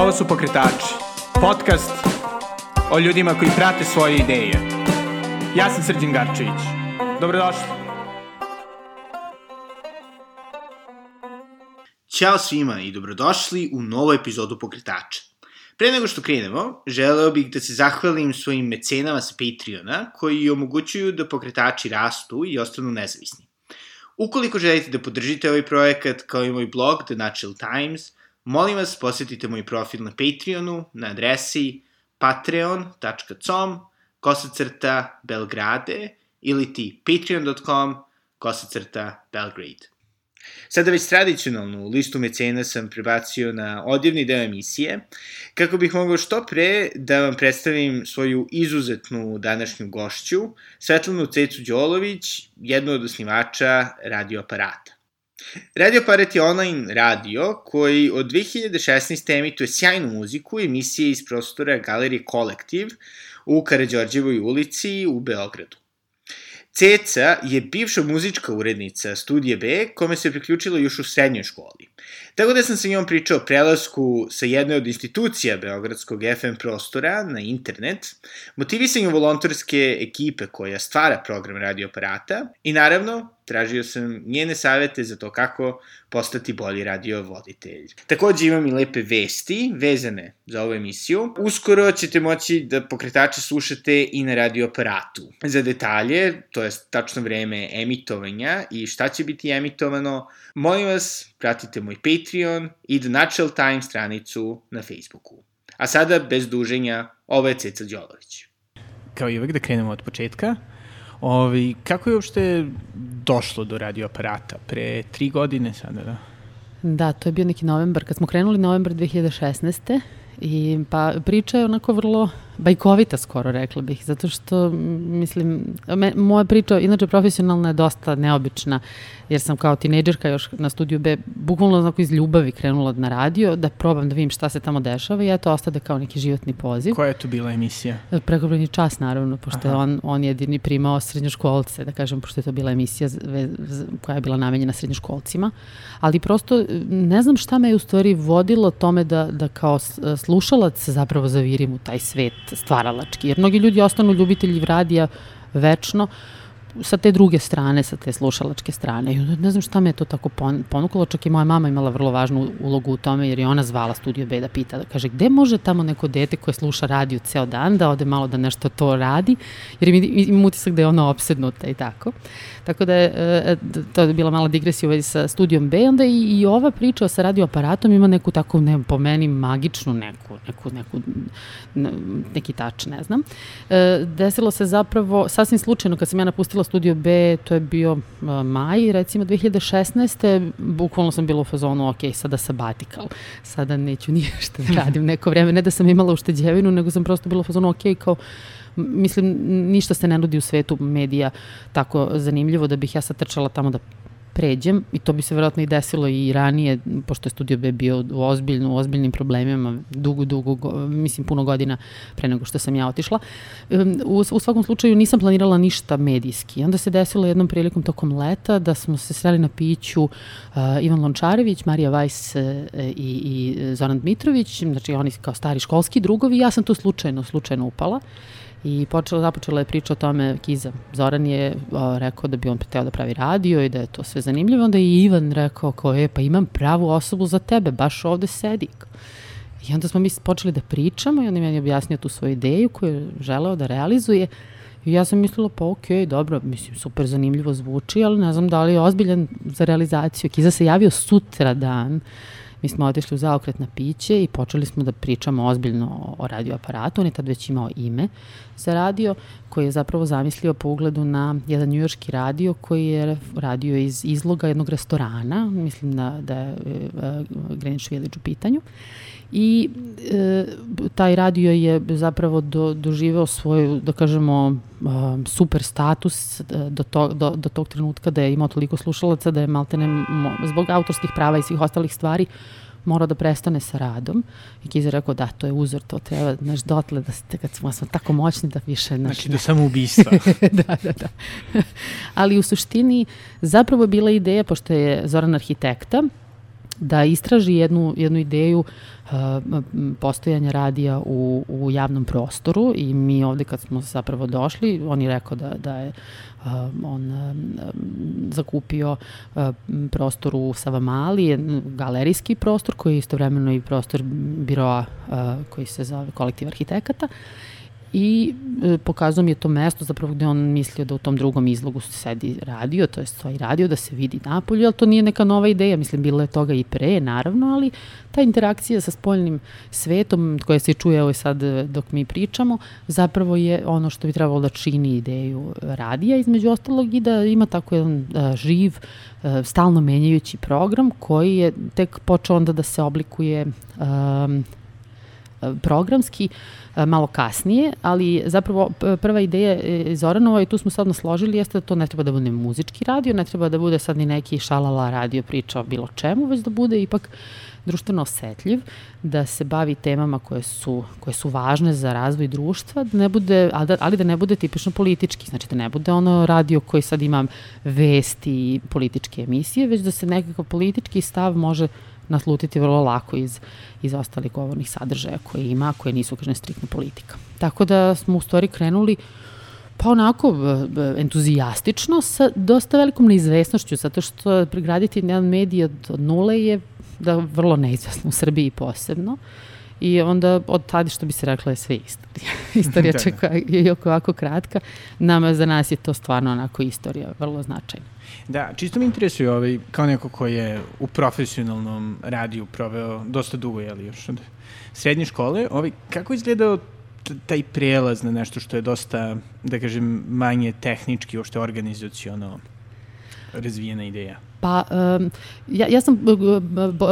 Ovo su Pokretači, podcast o ljudima koji prate svoje ideje. Ja sam Srđan Garčević. Dobrodošli. Ćao svima i dobrodošli u novu epizodu Pokretača. Pre nego što krenemo, želeo bih da se zahvalim svojim mecenama sa Patreona koji omogućuju da pokretači rastu i ostanu nezavisni. Ukoliko želite da podržite ovaj projekat kao i moj blog The Natural Times, molim vas posetite moj profil na Patreonu na adresi patreon.com kosacrta Belgrade ili ti patreon.com kosacrta Belgrade. Sada već tradicionalnu listu mecena sam prebacio na odjevni deo emisije, kako bih mogao što pre da vam predstavim svoju izuzetnu današnju gošću, Svetlanu Cecu Đolović, jednu od osnivača radioaparata. Radioaparat je online radio koji od 2016. emituje sjajnu muziku i emisije iz prostora Galerije Kolektiv u Karadžorđevoj ulici u Beogradu. Ceca je bivša muzička urednica Studije B, kome se priključila još u srednjoj školi. Tako da sam sa njom pričao o prelasku sa jedne od institucija Beogradskog FM prostora na internet, motivisanju volonterske ekipe koja stvara program radioaparata i naravno tražio sam njene savete za to kako postati bolji radio voditelj. Takođe imam i lepe vesti vezane za ovu emisiju. Uskoro ćete moći da pokretače slušate i na radioaparatu. Za detalje, to je tačno vreme emitovanja i šta će biti emitovano, molim vas, pratite moj Patreon i The Natural Time stranicu na Facebooku. A sada, bez duženja, ovo je Ceca Đolović. Kao i uvek da krenemo od početka. Ovi, kako je uopšte došlo do radioaparata? Pre tri godine sada, da? Da, to je bio neki novembar, kad smo krenuli novembar 2016. I pa priča je onako vrlo bajkovita skoro rekla bih, zato što mislim, me, moja priča inače profesionalna je dosta neobična, jer sam kao tinejdžerka još na studiju B bukvalno onako iz ljubavi krenula na radio, da probam da vidim šta se tamo dešava i eto ostade kao neki životni poziv. Koja je to bila emisija? Prekobrani čas naravno, pošto je on, on jedini primao srednjoškolce, da kažem, pošto je to bila emisija koja je bila namenjena srednjoškolcima, ali prosto ne znam šta me je u stvari vodilo tome da, da kao slušalac zapravo zavirim u taj svet stvaralački. Jer mnogi ljudi ostanu ljubitelji radija večno, sa te druge strane, sa te slušalačke strane. Ne znam šta me je to tako ponukalo, čak i moja mama imala vrlo važnu ulogu u tome, jer je ona zvala Studio B da pita, da kaže, gde može tamo neko dete koje sluša radio ceo dan, da ode malo da nešto to radi, jer imam utisak da je ona opsednuta i tako. Tako da je, e, to je bila mala digresija u vezi sa studijom B, onda i, i ova priča sa radioaparatom ima neku tako, ne, po meni, magičnu neku, neku, neku, neki tač, ne znam. E, desilo se zapravo, sasvim slučajno, kad sam ja napustila studio B, to je bio maj, recimo 2016. Bukvalno sam bila u fazonu, ok, sada sabatikal, sada neću ništa da radim neko vreme, ne da sam imala ušteđevinu, nego sam prosto bila u fazonu, ok, kao mislim, ništa se ne nudi u svetu medija tako zanimljivo da bih ja sad trčala tamo da pređem i to bi se verovatno i desilo i ranije, pošto je Studio B bio u, ozbiljno, u ozbiljnim problemima dugo, dugo, mislim puno godina pre nego što sam ja otišla. U, u svakom slučaju nisam planirala ništa medijski. Onda se desilo jednom prilikom tokom leta da smo se sreli na piću uh, Ivan Lončarević, Marija Vajs uh, i, i Zoran Dmitrović, znači oni kao stari školski drugovi, ja sam tu slučajno, slučajno upala. I počela, započela je priča o tome, Kiza, Zoran je o, rekao da bi on hteo da pravi radio i da je to sve zanimljivo, onda je Ivan rekao kao je, pa imam pravu osobu za tebe, baš ovde sedi. I onda smo mi počeli da pričamo i on je meni objasnio tu svoju ideju koju je želeo da realizuje. I ja sam mislila, pa okej, okay, dobro, mislim, super zanimljivo zvuči, ali ne znam da li je ozbiljan za realizaciju. Kiza se javio sutra dan Mi smo otišli u zaokret na piće i počeli smo da pričamo ozbiljno o radioaparatu. On je tad već imao ime za radio, koji je zapravo zamislio po ugledu na jedan njujorski radio koji je radio iz izloga jednog restorana, mislim da, da je uh, Greenwich Village u pitanju. I e, taj radio je zapravo do, doživeo svoju, da kažemo, super status do, to, do, do tog trenutka da je imao toliko slušalaca da je maltene zbog autorskih prava i svih ostalih stvari morao da prestane sa radom. I Kiza rekao da, to je uzor, to treba, znaš, dotle da ste, kad smo, smo tako moćni da više... Znaš, znači do samoubistva. da, da, da. Ali u suštini zapravo je bila ideja, pošto je Zoran arhitekta, da istraži jednu, jednu ideju uh, postojanja radija u, u javnom prostoru i mi ovde kad smo zapravo došli, on je rekao da, da je uh, on uh, zakupio uh, prostor u Savamali, galerijski prostor koji je istovremeno i prostor biroa uh, koji se zove kolektiv arhitekata i e, pokazao mi je to mesto zapravo gde on mislio da u tom drugom izlogu sedi radio, to je stoji radio da se vidi napolju, ali to nije neka nova ideja, mislim bilo je toga i pre naravno, ali ta interakcija sa spoljnim svetom koja se čuje ovo sad e, dok mi pričamo, zapravo je ono što bi trebalo da čini ideju radija između ostalog i da ima tako jedan a, e, živ, a, e, stalno menjajući program koji je tek počeo onda da se oblikuje a, programski malo kasnije, ali zapravo prva ideja Zoranova i tu smo sad nasložili jeste da to ne treba da bude muzički radio, ne treba da bude sad ni neki šalala radio priča o bilo čemu, već da bude ipak društveno osetljiv, da se bavi temama koje su, koje su važne za razvoj društva, da ne bude, ali, da, ali da ne bude tipično politički, znači da ne bude ono radio koji sad ima vesti i političke emisije, već da se nekakav politički stav može naslutiti vrlo lako iz, iz ostalih govornih sadržaja koje ima, koje nisu, kažem, striktna politika. Tako da smo u stvari krenuli pa onako entuzijastično sa dosta velikom neizvesnošću, zato što pregraditi jedan medij od, od nule je da vrlo neizvesno u Srbiji posebno. I onda od tada što bi se rekla je sve istorija. istorija da, čeka je ovako kratka. Nama za nas je to stvarno onako istorija vrlo značajna. Da, čisto mi interesuje ovaj, kao neko ko je u profesionalnom radiju proveo dosta dugo, jeli još od srednje škole, ovaj, kako izgledao taj prelaz na nešto što je dosta, da kažem, manje tehnički, uopšte organizacijono razvijena ideja? Pa, um, ja, ja sam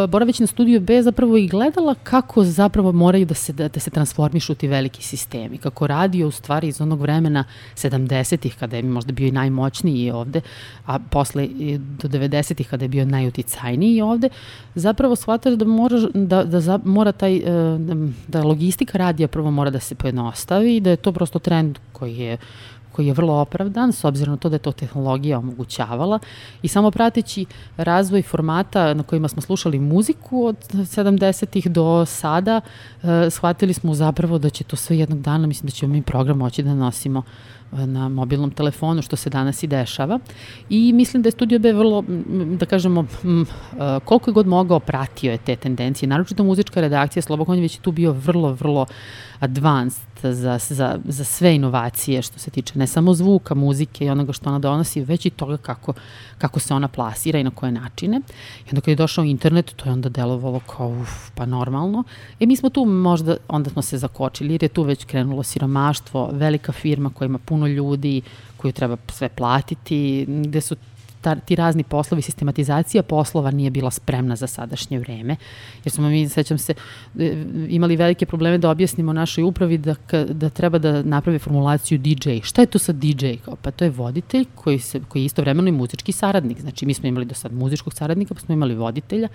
boraveći na studiju B zapravo i gledala kako zapravo moraju da se, da, se transformišu ti veliki sistemi. Kako radio u stvari iz onog vremena 70-ih kada je možda bio i najmoćniji ovde, a posle do 90-ih kada je bio najuticajniji ovde, zapravo shvataš da mora, da, da za, mora taj, da logistika radija prvo mora da se pojednostavi i da je to prosto trend koji je koji je vrlo opravdan s obzirom na to da je to tehnologija omogućavala i samo prateći razvoj formata na kojima smo slušali muziku od 70-ih do sada, eh, shvatili smo zapravo da će to sve jednog dana, mislim da ćemo mi program moći da nosimo na mobilnom telefonu, što se danas i dešava. I mislim da je Studio B vrlo, da kažemo, koliko je god mogao pratio je te tendencije. Naročito muzička redakcija, Slobokonjević je tu bio vrlo, vrlo advanced za, za, za sve inovacije što se tiče ne samo zvuka, muzike i onoga što ona donosi, već i toga kako, kako se ona plasira i na koje načine. I onda kad je došao internet, to je onda delovalo kao, uf, pa normalno. E mi smo tu možda, onda smo se zakočili, jer je tu već krenulo siromaštvo, velika firma koja ima puno ljudi, koju treba sve platiti, gde su ta, ti razni poslovi, sistematizacija poslova nije bila spremna za sadašnje vreme, jer smo mi, sećam se, e, imali velike probleme da objasnimo našoj upravi da, da treba da naprave formulaciju DJ. Šta je to sa DJ? Pa to je voditelj koji, se, koji je istovremeno i muzički saradnik. Znači, mi smo imali do sad muzičkog saradnika, pa smo imali voditelja,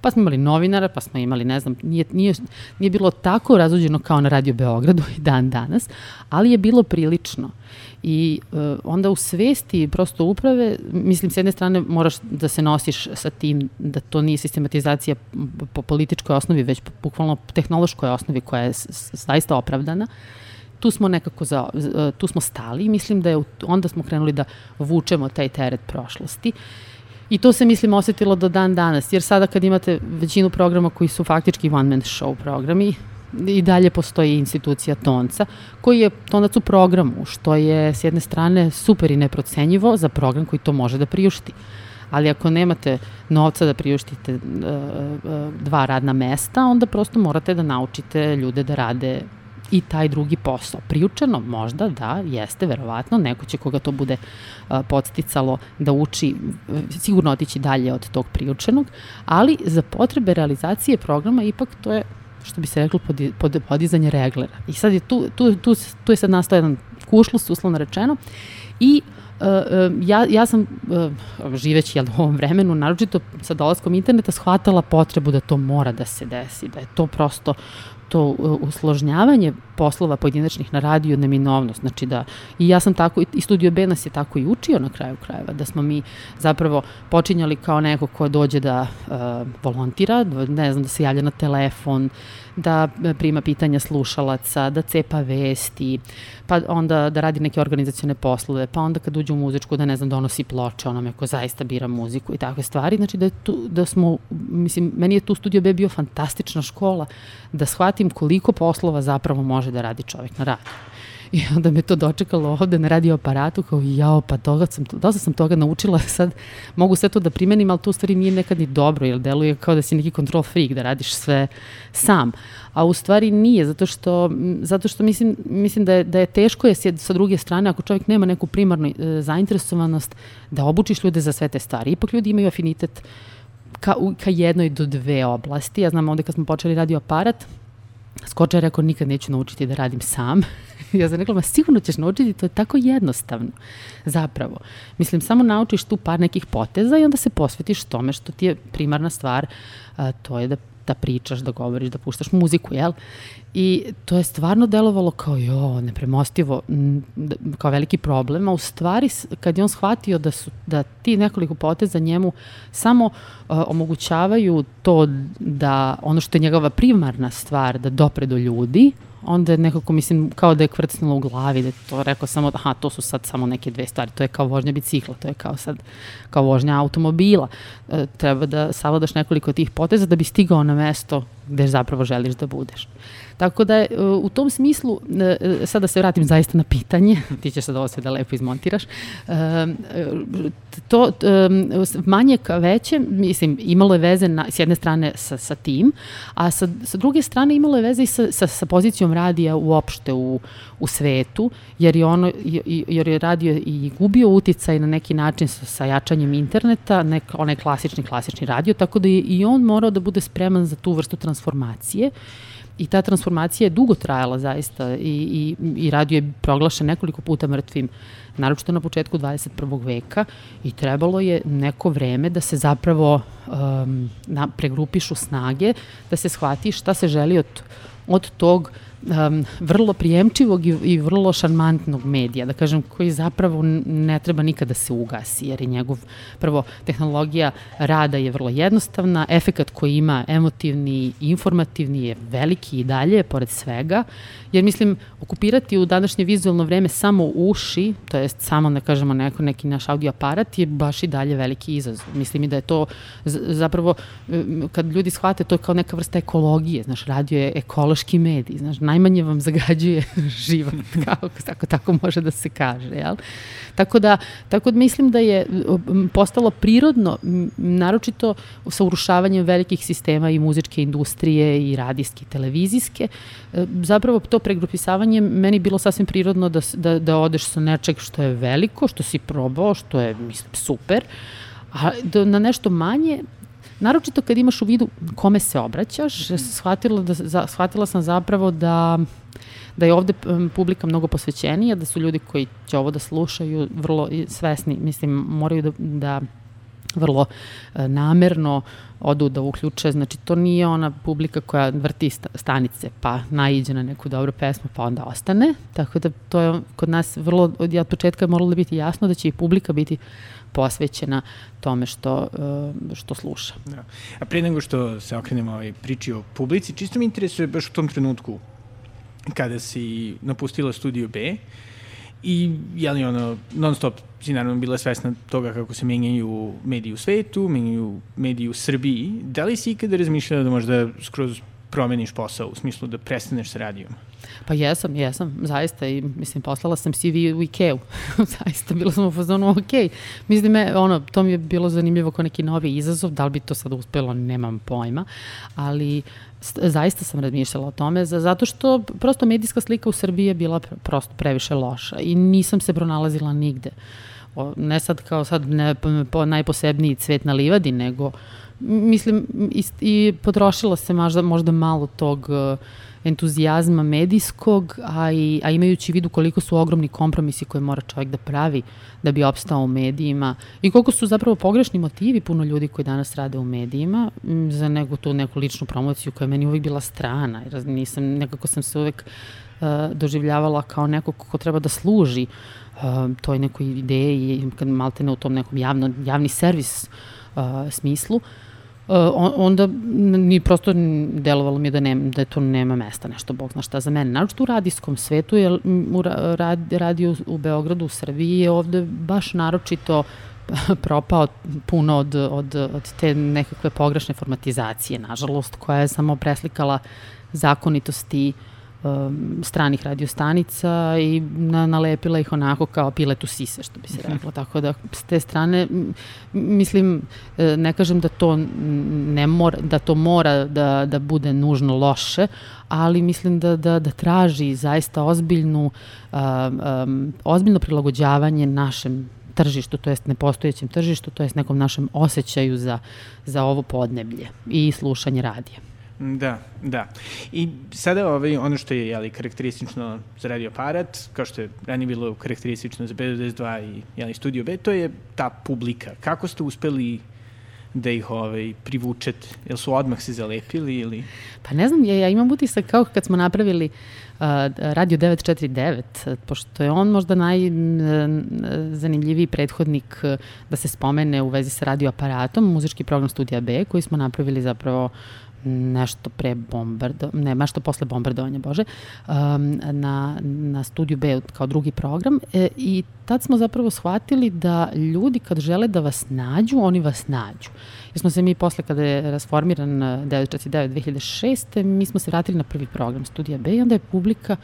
pa smo imali novinara, pa smo imali, ne znam, nije, nije, nije bilo tako razuđeno kao na Radio Beogradu i dan danas, ali je bilo prilično. I uh, onda u svesti prosto uprave, mislim, s jedne strane moraš da se nosiš sa tim da to nije sistematizacija po političkoj osnovi, već po bukvalno tehnološkoj osnovi koja je zaista opravdana. Tu smo nekako za, uh, tu smo stali i mislim da je onda smo krenuli da vučemo taj teret prošlosti. I to se, mislim, osetilo do dan danas, jer sada kad imate većinu programa koji su faktički one-man show programi, i dalje postoji institucija Tonca, koji je tonac u programu, što je s jedne strane super i neprocenjivo za program koji to može da priušti. Ali ako nemate novca da priuštite uh, uh, dva radna mesta, onda prosto morate da naučite ljude da rade i taj drugi posao. Priučeno možda, da, jeste, verovatno, neko će koga to bude uh, podsticalo da uči, sigurno otići dalje od tog priučenog, ali za potrebe realizacije programa ipak to je što bi se reklo, pod, pod, podizanje reglera. I sad je tu, tu, tu, tu je sad nastao jedan kušlus, uslovno rečeno, i Uh, ja, ja sam, uh, živeći jel, u ovom vremenu, naročito sa dolaskom interneta, shvatala potrebu da to mora da se desi, da je to prosto to usložnjavanje poslova pojedinačnih na radiju neminovnost. Znači da, i ja sam tako, i Studio B nas je tako i učio na kraju krajeva, da smo mi zapravo počinjali kao neko ko dođe da uh, volontira, ne znam, da se javlja na telefon, da prima pitanja slušalaca, da cepa vesti, pa onda da radi neke organizacione poslove, pa onda kad uđe u muzičku da ne znam donosi ploče onome ko zaista bira muziku i takve stvari. Znači da je tu, da smo, mislim, meni je tu Studio B bio fantastična škola da shvatim koliko poslova zapravo može da radi čovek na radu. I onda me to dočekalo ovde na radio aparatu kao jao, pa toga sam, dosta sam toga naučila, sad mogu sve to da primenim, ali to u stvari nije nekad ni dobro, jer deluje kao da si neki control freak, da radiš sve sam. A u stvari nije, zato što, zato što mislim, mislim da, je, da je teško je sa druge strane, ako čovjek nema neku primarnu e, zainteresovanost, da obučiš ljude za sve te stvari. Ipak ljudi imaju afinitet ka, ka jednoj do dve oblasti. Ja znam ovde kad smo počeli radio aparat, Skoča je rekao, nikad neću naučiti da radim sam. ja sam rekla, ma sigurno ćeš naučiti, to je tako jednostavno. Zapravo. Mislim, samo naučiš tu par nekih poteza i onda se posvetiš tome što ti je primarna stvar, a, to je da da pričaš, da govoriš, da puštaš muziku, jel? I to je stvarno delovalo kao, jo, nepremostivo, kao veliki problem, a u stvari, kad je on shvatio da, su, da ti nekoliko poteza njemu samo uh, omogućavaju to da ono što je njegova primarna stvar, da dopre do ljudi, onda je nekako, mislim, kao da je kvrcnulo u glavi, da je to rekao samo, aha, to su sad samo neke dve stvari, to je kao vožnja bicikla, to je kao sad, kao vožnja automobila. E, treba da savladaš nekoliko tih poteza da bi stigao na mesto gde zapravo želiš da budeš. Tako da e, u tom smislu, e, e, sada da se vratim zaista na pitanje, ti ćeš sad ovo sve da lepo izmontiraš, to manje ka veće, mislim, imalo je veze na, s jedne strane sa, sa tim, a sa, sa druge strane imalo je veze i sa, sa, sa pozicijom radija uopšte u, u svetu, jer je, ono, jer je radio i gubio uticaj na neki način sa, sa jačanjem interneta, nek, onaj klasični, klasični radio, tako da je i on morao da bude spreman za tu vrstu transformacije I ta transformacija je dugo trajala zaista i, i, i radio je proglašen nekoliko puta mrtvim, naročito na početku 21. veka i trebalo je neko vreme da se zapravo um, na, pregrupišu snage, da se shvati šta se želi od, od tog um, vrlo prijemčivog i, i vrlo šarmantnog medija, da kažem, koji zapravo ne treba nikada da se ugasi, jer je njegov, prvo, tehnologija rada je vrlo jednostavna, efekat koji ima emotivni i informativni je veliki i dalje, pored svega, jer mislim, okupirati u današnje vizualno vreme samo uši, to jest samo, da kažemo, neko, neki naš audio aparat je baš i dalje veliki izazov. Mislim i da je to zapravo, kad ljudi shvate, to je kao neka vrsta ekologije, znaš, radio je ekološki medij, znaš, najmanje vam zagađuje život, kako tako, tako može da se kaže, jel? Tako da, tako da mislim da je postalo prirodno, naročito sa urušavanjem velikih sistema i muzičke industrije i radijske i televizijske, e, zapravo to pregrupisavanje meni bilo sasvim prirodno da, da, da odeš sa nečeg što je veliko, što si probao, što je, mislim, super, a da, na nešto manje Naročito kad imaš u vidu kome se obraćaš, mhm. shvatila, da, za, shvatila sam zapravo da da je ovde publika mnogo posvećenija, da su ljudi koji će ovo da slušaju vrlo svesni, mislim, moraju da, da vrlo e, namerno odu da uključe, znači to nije ona publika koja vrti stanice pa naiđe na neku dobru pesmu pa onda ostane, tako da to je kod nas vrlo, od, od početka je moralo da biti jasno da će i publika biti posvećena tome što, e, što sluša. Da. A pre nego što se okrenemo ovaj priči o publici, čisto mi interesuje baš u tom trenutku kada si napustila Studio B i je li ono non stop si naravno bila svesna toga kako se menjaju mediji u svetu, menjaju mediji u Srbiji. Da li si ikada razmišljala da možda skroz promeniš posao, u smislu da prestaneš sa radijom? Pa jesam, jesam, zaista i mislim poslala sam CV u Ikeu. zaista bila sam u fazonu ok. Mislim me ono to mi je bilo zanimljivo kao neki novi izazov, da li bi to sad uspelo, nemam pojma, ali zaista sam razmišljala o tome zato što prosto medijska slika u Srbiji je bila prosto previše loša i nisam se pronalazila nigde. o, ne sad kao sad ne, po, najposebniji cvet na livadi, nego mislim i, i potrošilo se možda, možda malo tog uh, entuzijazma medijskog, a, i, a imajući vidu koliko su ogromni kompromisi koje mora čovjek da pravi da bi opstao u medijima i koliko su zapravo pogrešni motivi puno ljudi koji danas rade u medijima za neku tu neku ličnu promociju koja je meni uvijek bila strana. Jer nisam, nekako sam se uvek uh, doživljavala kao neko ko treba da služi uh, toj nekoj ideji, kad maltene u tom nekom javno, javni servis uh, smislu. Uh, Uh, onda ni prosto delovalo mi da, ne, da to nema mesta, nešto, bog zna šta za mene. Naravno u radijskom svetu, jer u rad, radio u Beogradu, u Srbiji je ovde baš naročito propao puno od, od, od te nekakve pogrešne formatizacije, nažalost, koja je samo preslikala zakonitosti uh, um, stranih radiostanica i na, nalepila ih onako kao piletu sise, što bi se reklo. Tako da, s te strane, mislim, e, ne kažem da to ne mora, da to mora da, da bude nužno loše, ali mislim da, da, da traži zaista ozbiljnu, um, um, ozbiljno prilagođavanje našem tržištu, to jest nepostojećem tržištu, to jest nekom našem osjećaju za, za ovo podneblje i slušanje radija. Da, da. I sada ovaj, ono što je jeli, karakteristično za radio aparat, kao što je ranije bilo karakteristično za B92 i jeli, Studio B, to je ta publika. Kako ste uspeli da ih ovaj, privučete? Jel su odmah se zalepili ili... Pa ne znam, ja, ja imam utisak kao kad smo napravili uh, Radio 949, pošto je on možda najzanimljiviji prethodnik da se spomene u vezi sa radioaparatom, muzički program Studija B, koji smo napravili zapravo nešto pre bombardo, ne, nešto posle bombardovanja, Bože, um, na, na studiju B kao drugi program e, i tad smo zapravo shvatili da ljudi kad žele da vas nađu, oni vas nađu. Jer smo se mi posle kada je rasformiran 949 2006. mi smo se vratili na prvi program studija B i onda je publika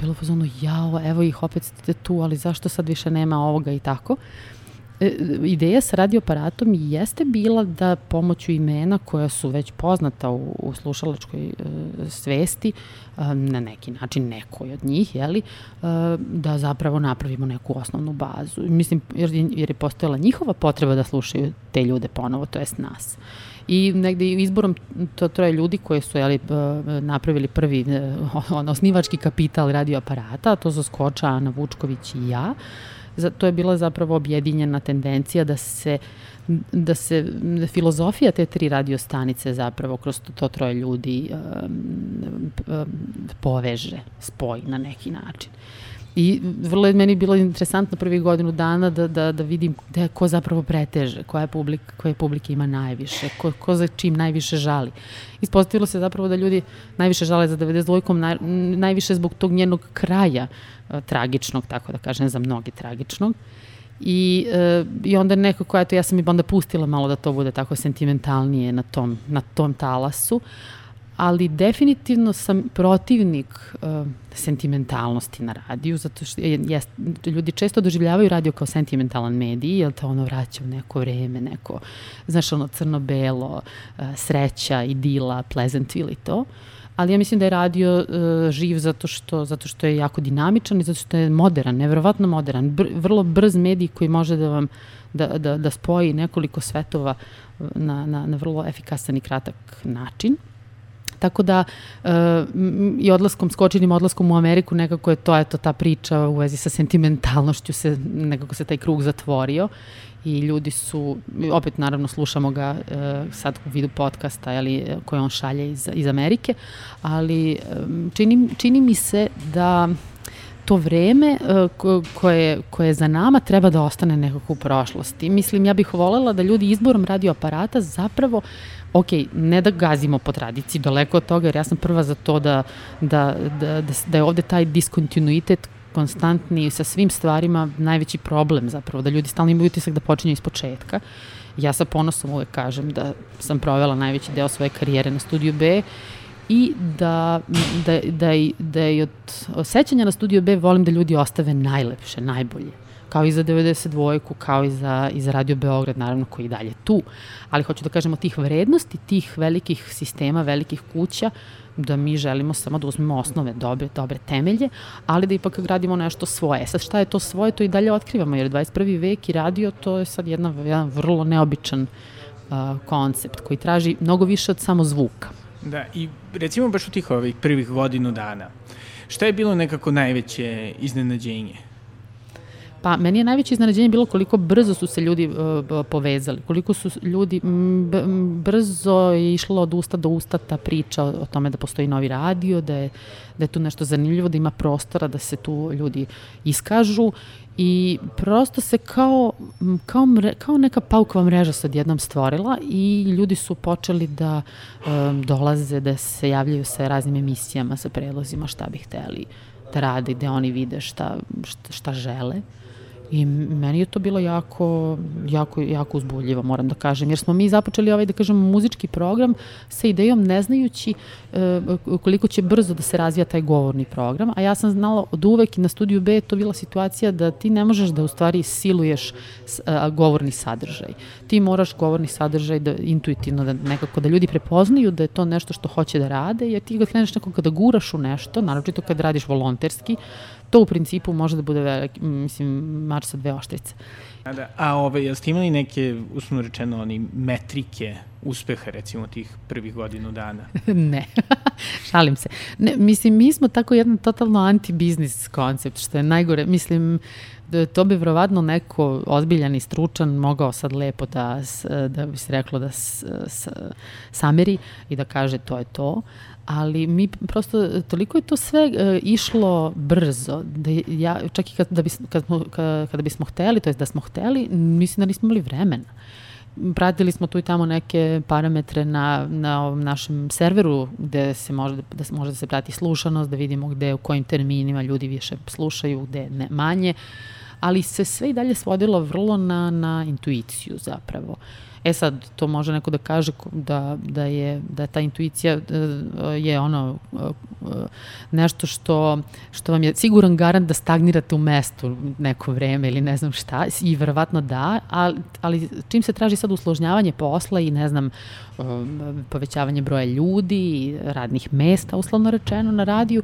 bilo fazonu, jao, evo ih, opet ste tu, ali zašto sad više nema ovoga i tako. Ideja sa radioaparatom jeste bila da pomoću imena koja su već poznata u, u slušalačkoj e, svesti, e, na neki način nekoj od njih, jeli, e, da zapravo napravimo neku osnovnu bazu. Mislim, jer, jer je postojala njihova potreba da slušaju te ljude ponovo, to jest nas. I negde izborom to troje ljudi koji su jeli, e, napravili prvi e, on, osnivački kapital radioaparata, to su Skoča, Ana Vučković i ja, to je bila zapravo objedinjena tendencija da se da se da filozofija te tri radio stanice zapravo kroz to, to troje ljudi um, um, poveže, spoji na neki način. I vrlo je meni bilo interesantno prvih godinu dana da, da, da vidim gde, ko zapravo preteže, koja publika, koje publike ima najviše, ko, ko za čim najviše žali. Ispostavilo se zapravo da ljudi najviše žale za 92-kom, naj, najviše zbog tog njenog kraja uh, tragičnog, tako da kažem, za mnogi tragičnog. I, e, I onda nekako, eto, ja sam i onda pustila malo da to bude tako sentimentalnije na tom, na tom talasu, ali definitivno sam protivnik uh, sentimentalnosti na radiju, zato što je, jest, ljudi često doživljavaju radio kao sentimentalan medij, jer te ono vraća u neko vreme, neko, znaš, ono crno-belo, uh, sreća, idila, Pleasantville i to. Ali ja mislim da je radio uh, živ zato što, zato što je jako dinamičan i zato što je modern, nevjerovatno modern, br, vrlo brz medij koji može da vam da, da, da spoji nekoliko svetova na, na, na vrlo efikasan i kratak način. Tako da uh, i odlaskom, skočenim odlaskom u Ameriku nekako je to, eto, ta priča u vezi sa sentimentalnošću se, nekako se taj krug zatvorio i ljudi su, opet naravno slušamo ga uh, sad u vidu podcasta ali, koje on šalje iz, iz Amerike, ali um, čini, čini mi se da to vreme uh, koje, koje je za nama treba da ostane nekako u prošlosti. Mislim, ja bih volela da ljudi izborom radioaparata zapravo ok, ne da gazimo po tradiciji, daleko od toga, jer ja sam prva za to da, da, da, da, da je ovde taj diskontinuitet konstantni sa svim stvarima najveći problem zapravo, da ljudi stalno imaju utisak da počinju iz početka. Ja sa ponosom uvek kažem da sam provela najveći deo svoje karijere na studiju B i da, da, da, da, i od sećanja na studiju B volim da ljudi ostave najlepše, najbolje kao i za 92-ku, kao i za, i za Radio Beograd, naravno, koji je dalje tu. Ali hoću da kažemo tih vrednosti, tih velikih sistema, velikih kuća, da mi želimo samo da uzmemo osnove, dobre, dobre temelje, ali da ipak gradimo nešto svoje. Sad šta je to svoje, to i dalje otkrivamo, jer 21. vek i radio to je sad jedna, jedan vrlo neobičan uh, koncept koji traži mnogo više od samo zvuka. Da, i recimo baš u tih ovih prvih godinu dana, šta je bilo nekako najveće iznenađenje? Pa, meni je najveće iznenađenje bilo koliko brzo su se ljudi uh, povezali, koliko su ljudi brzo je išlo od usta do usta ta priča o, o tome da postoji novi radio, da je, da je tu nešto zanimljivo, da ima prostora da se tu ljudi iskažu i prosto se kao, kao, mre, kao neka paukova mreža se odjednom stvorila i ljudi su počeli da um, dolaze, da se javljaju sa raznim emisijama, sa predlozima šta bi hteli da rade, gde oni vide šta, šta, šta žele. I meni je to bilo jako, jako, jako uzbuljivo, moram da kažem, jer smo mi započeli ovaj, da kažem, muzički program sa idejom ne znajući e, koliko će brzo da se razvija taj govorni program, a ja sam znala od uvek i na studiju B to bila situacija da ti ne možeš da u stvari siluješ a, govorni sadržaj. Ti moraš govorni sadržaj da intuitivno, da nekako da ljudi prepoznaju da je to nešto što hoće da rade, jer ti kad kreneš nekoga da guraš u nešto, naročito kad radiš volonterski, to u principu može da bude velik, mislim, mač sa dve oštrice. A, da, a ove, jeste imali neke, uslovno rečeno, oni metrike uspeha, recimo, tih prvih godinu dana? ne, šalim se. Ne, mislim, mi smo tako jedan totalno anti-biznis koncept, što je najgore. Mislim, da to bi verovatno neko ozbiljan i stručan mogao sad lepo da, da bi se reklo da s, s, sameri i da kaže to je to, ali mi prosto, toliko je to sve uh, išlo brzo, da ja, čak i kad, da bis, kad smo, kad, kada bismo hteli, to je da smo hteli, mislim da nismo imali vremena. Pratili smo tu i tamo neke parametre na, na ovom našem serveru gde se može da, se može da se prati slušanost, da vidimo gde u kojim terminima ljudi više slušaju, gde ne, manje, ali se sve i dalje svodilo vrlo na, na intuiciju zapravo. Uh, E sad, to može neko da kaže da, da, je, da ta intuicija da, je ono nešto što, što vam je siguran garant da stagnirate u mestu neko vreme ili ne znam šta, i verovatno da, ali, ali čim se traži sad usložnjavanje posla i ne znam, povećavanje broja ljudi, radnih mesta, uslovno rečeno na radiju,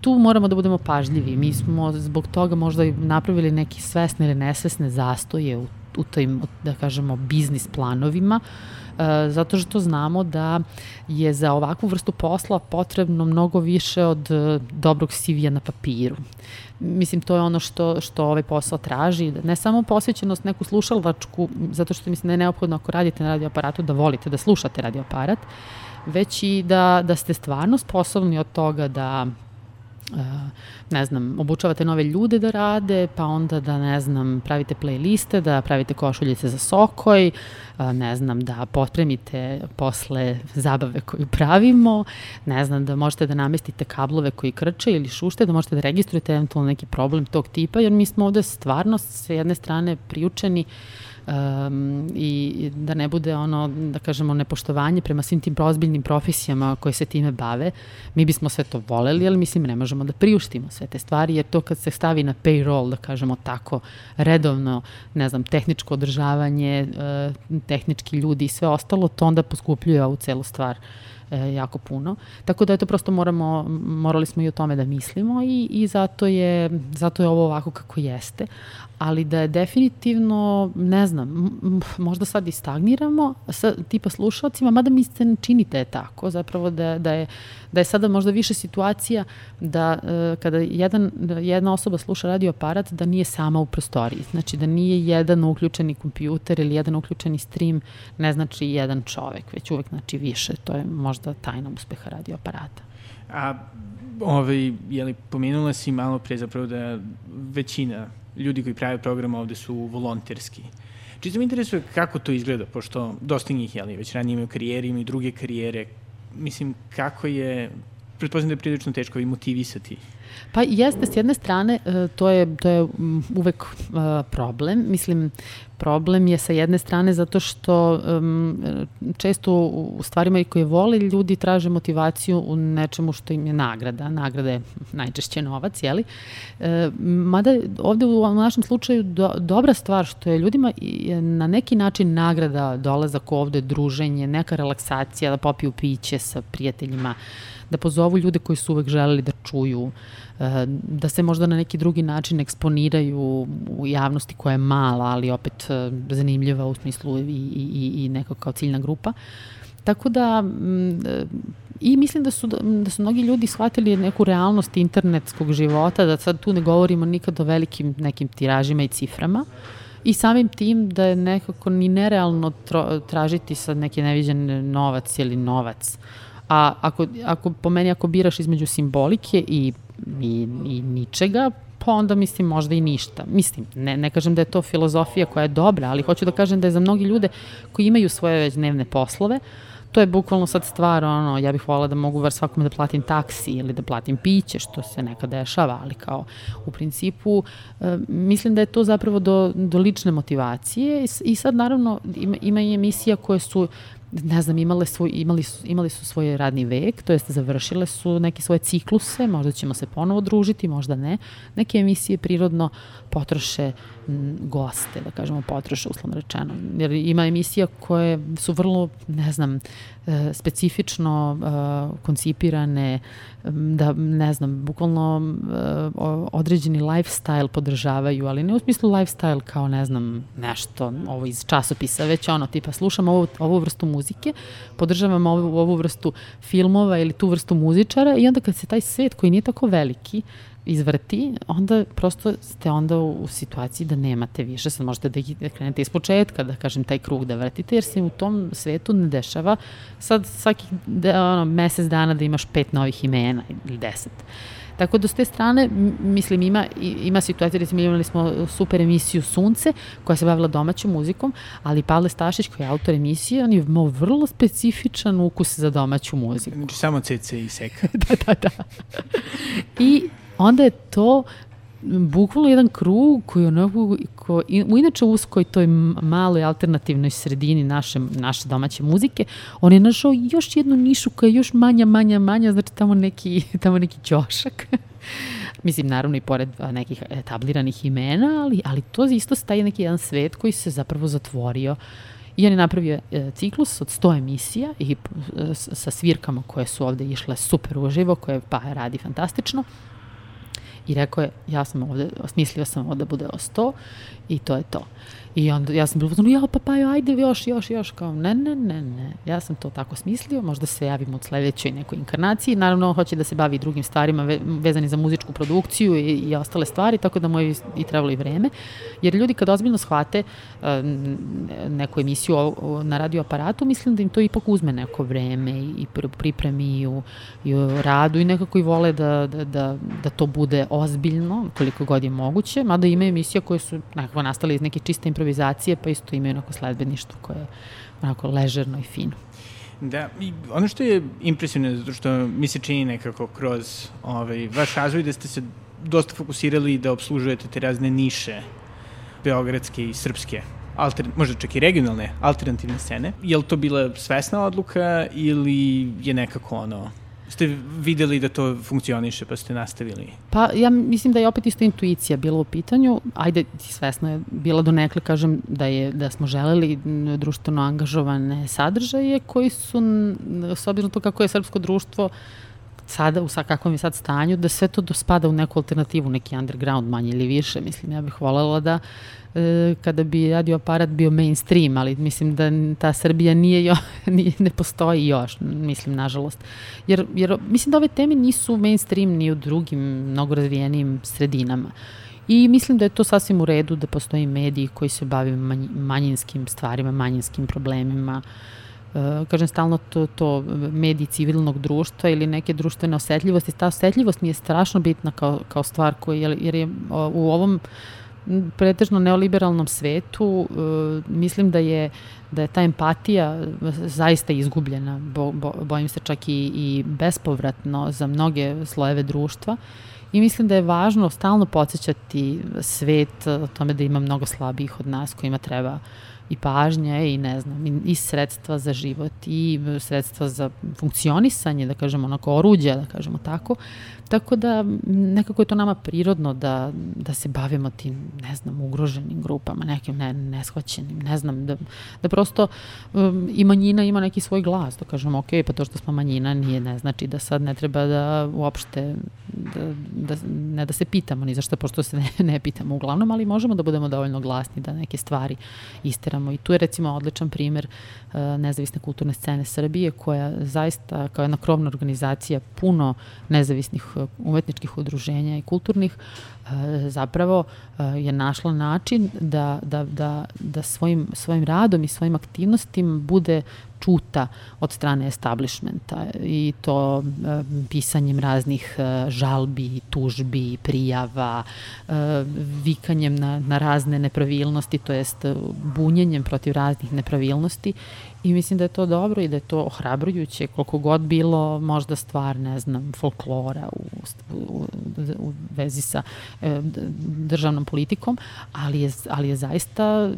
tu moramo da budemo pažljivi. Mi smo zbog toga možda napravili neki svesne ili nesvesne zastoje u u tim, da kažemo, biznis planovima, e, zato što znamo da je za ovakvu vrstu posla potrebno mnogo više od e, dobrog CV-a na papiru. Mislim, to je ono što, što ovaj posao traži. Ne samo posvećenost neku slušalačku, zato što mislim da je neophodno ako radite na radioaparatu da volite da slušate radioaparat, već i da, da ste stvarno sposobni od toga da ne znam, obučavate nove ljude da rade, pa onda da, ne znam, pravite playliste, da pravite košuljice za sokoj, ne znam, da potpremite posle zabave koju pravimo, ne znam, da možete da namestite kablove koji krče ili šušte, da možete da registrujete eventualno neki problem tog tipa, jer mi smo ovde stvarno s jedne strane priučeni um, i da ne bude ono, da kažemo, nepoštovanje prema svim tim prozbiljnim profesijama koje se time bave. Mi bismo sve to voleli, ali mislim ne možemo da priuštimo sve te stvari, jer to kad se stavi na payroll, da kažemo tako, redovno, ne znam, tehničko održavanje, uh, tehnički ljudi i sve ostalo, to onda poskupljuje ovu celu stvar e, jako puno. Tako da eto prosto moramo, morali smo i o tome da mislimo i, i zato, je, zato je ovo ovako kako jeste ali da je definitivno, ne znam, možda sad i stagniramo sa tipa slušalcima, mada mi se ne činite je tako, zapravo da, da, je, da je sada možda više situacija da uh, kada jedan, da jedna osoba sluša radio aparat da nije sama u prostoriji, znači da nije jedan uključeni kompjuter ili jedan uključeni stream, ne znači jedan čovek, već uvek znači više, to je možda tajna uspeha radio aparata. A ovaj, jeli, pomenula si malo pre zapravo da većina ljudi koji prave program ovde su volonterski. Čisto mi interesuje kako to izgleda, pošto dosta njih, jeli, već ranije imaju karijere, imaju druge karijere. Mislim, kako je pretpostavljam da je prilično teško i motivisati. Pa jeste, s jedne strane, e, to je, to je uvek e, problem. Mislim, problem je sa jedne strane zato što um, često u stvarima koje vole ljudi traže motivaciju u nečemu što im je nagrada. Nagrada je najčešće novac, jeli? E, mada ovde u našem slučaju do, dobra stvar što je ljudima na neki način nagrada dolazak ovde, druženje, neka relaksacija, da popiju piće sa prijateljima, da pozovu ljude koji su uvek želeli da čuju, e, da se možda na neki drugi način eksponiraju u javnosti koja je mala, ali opet e, zanimljiva u smislu i, i, i nekako kao ciljna grupa. Tako da, e, i mislim da su, da su mnogi ljudi shvatili neku realnost internetskog života, da sad tu ne govorimo nikad o velikim nekim tiražima i ciframa, I samim tim da je nekako ni nerealno tražiti sad neki neviđen novac ili novac. A ako, ako po meni, ako biraš između simbolike i, i, i ničega, pa onda mislim možda i ništa. Mislim, ne, ne kažem da je to filozofija koja je dobra, ali hoću da kažem da je za mnogi ljude koji imaju svoje već dnevne poslove, to je bukvalno sad stvar, ono, ja bih volila da mogu var svakome da platim taksi ili da platim piće, što se nekad dešava, ali kao u principu e, mislim da je to zapravo do, do lične motivacije i, i sad naravno ima, ima i emisija koje su ne znam, imale svoj, imali, su, imali su svoj radni vek, to jest završile su neke svoje cikluse, možda ćemo se ponovo družiti, možda ne. Neke emisije prirodno potroše goste, da kažemo potroše uslovno rečeno. Jer ima emisija koje su vrlo, ne znam, e, specifično e, koncipirane, da, ne znam, bukvalno e, određeni lifestyle podržavaju, ali ne u smislu lifestyle kao, ne znam, nešto ovo iz časopisa, već ono, tipa, slušam ovu, ovu vrstu muzike, podržavam ovu, ovu vrstu filmova ili tu vrstu muzičara i onda kad se taj svet koji nije tako veliki, izvrti, onda prosto ste onda u, u situaciji da nemate više, sad možete da, da krenete iz početka, da kažem, taj krug da vrtite, jer se u tom svetu ne dešava sad svaki da, ono, mesec dana da imaš pet novih imena ili deset. Tako da s te strane, mislim, ima, ima situacija, recimo imali smo super emisiju Sunce, koja se bavila domaćom muzikom, ali Pavle Stašić, koji je autor emisije, on je imao vrlo specifičan ukus za domaću muziku. Znači, samo CC i Seka. da, da, da. I onda je to bukvalno jedan krug koji onako, ko, u inače uskoj toj maloj alternativnoj sredini naše, naše domaće muzike, on je našao još jednu nišu koja je još manja, manja, manja, znači tamo neki, tamo neki ćošak. Mislim, naravno i pored nekih etabliranih imena, ali, ali to isto staje neki jedan svet koji se zapravo zatvorio I on je napravio e, ciklus od 100 emisija i e, sa svirkama koje su ovde išle super uživo, koje pa radi fantastično. I rekao je, ja sam ovde, osmislio sam ovde bude o 100 i to je to. I onda ja sam bilo uzmano, ja papajo, ajde još, još, još, kao ne, ne, ne, ne, ja sam to tako smislio, možda se javim u sledećoj nekoj inkarnaciji, naravno hoće da se bavi drugim stvarima ve, vezani za muzičku produkciju i, i ostale stvari, tako da mu je i trebalo i vreme, jer ljudi kad ozbiljno shvate uh, neku emisiju na radioaparatu, mislim da im to ipak uzme neko vreme i pripremi i u, i u radu i nekako i vole da, da, da, da to bude ozbiljno, koliko god je moguće, mada ima emisija koje su nekako nastale iz neke čiste improvizacije improvizacije, pa isto imaju onako sledbeništvo koje je onako ležerno i fino. Da, i ono što je impresivno, zato što mi se čini nekako kroz ovaj, vaš razvoj da ste se dosta fokusirali da obslužujete te razne niše beogradske i srpske alter, možda čak i regionalne alternativne scene. Je li to bila svesna odluka ili je nekako ono ste videli da to funkcioniše pa ste nastavili? Pa ja mislim da je opet isto intuicija bila u pitanju. Ajde, svesno je bila do nekle, kažem, da, je, da smo želeli društveno angažovane sadržaje koji su, s obzirom to kako je srpsko društvo, sada, u kakvom je sad stanju, da sve to dospada u neku alternativu, neki underground manje ili više. Mislim, ja bih voljela da kada bi radio aparat bio mainstream, ali mislim da ta Srbija nije, jo, nije ne postoji još, mislim, nažalost. Jer, jer mislim da ove teme nisu mainstream ni u drugim mnogo razvijenim sredinama. I mislim da je to sasvim u redu da postoji mediji koji se bave manjinskim stvarima, manjinskim problemima, Uh, kažem stalno to, to mediji civilnog društva ili neke društvene osetljivosti. Ta osetljivost mi je strašno bitna kao, kao stvar koja, jer, je u ovom pretežno neoliberalnom svetu mislim da je da je ta empatija zaista izgubljena, bo, bo, bojim se čak i, i bespovratno za mnoge slojeve društva. I mislim da je važno stalno podsjećati svet o tome da ima mnogo slabijih od nas kojima treba i pažnje i ne znam, i, i sredstva za život i sredstva za funkcionisanje, da kažemo onako oruđa, da kažemo tako, Tako da nekako je to nama prirodno da, da se bavimo tim, ne znam, ugroženim grupama, nekim ne, neshvaćenim, ne znam, da, da prosto um, i manjina ima neki svoj glas, da kažemo, ok, pa to što smo manjina nije, ne znači da sad ne treba da uopšte, da, da, ne da se pitamo ni zašto, pošto se ne, ne pitamo uglavnom, ali možemo da budemo dovoljno glasni da neke stvari isteramo. I tu je recimo odličan primer uh, nezavisne kulturne scene Srbije, koja zaista kao jedna krovna organizacija puno nezavisnih umetničkih udruženja i kulturnih e, zapravo e, je našla način da, da, da, da svojim, svojim radom i svojim aktivnostima bude čuta od strane establishmenta i to e, pisanjem raznih žalbi, tužbi, prijava, vikanjem na, na razne nepravilnosti, to jest bunjenjem protiv raznih nepravilnosti I mislim da je to dobro i da je to ohrabrujuće, koliko god bilo možda stvar, ne znam, folklora u, u, u vezi sa e, državnom politikom, ali je, ali je zaista,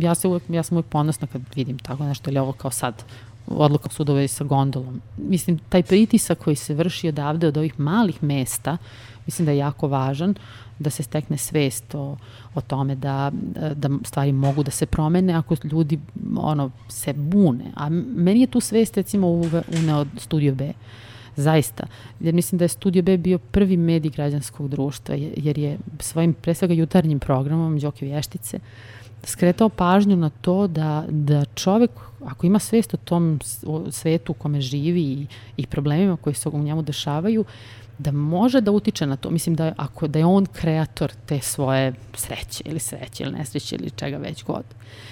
ja, se uvek, ja sam uvek ponosna kad vidim tako nešto, ili ovo kao sad, odluka sudova i sa gondolom. Mislim, taj pritisak koji se vrši odavde od ovih malih mesta, mislim da je jako važan, da se stekne svest o, o tome da, da stvari mogu da se promene ako ljudi ono, se bune. A meni je tu svest recimo uneo Studio B. Zaista. Jer mislim da je Studio B bio prvi medij građanskog društva, jer je svojim pre svega jutarnjim programom Đoke Vještice skretao pažnju na to da, da čovek, ako ima svest o tom svetu u kome živi i, i problemima koji se u njemu dešavaju, da može da utiče na to. Mislim da ako da je on kreator te svoje sreće ili sreće ili nesreće ili čega već god.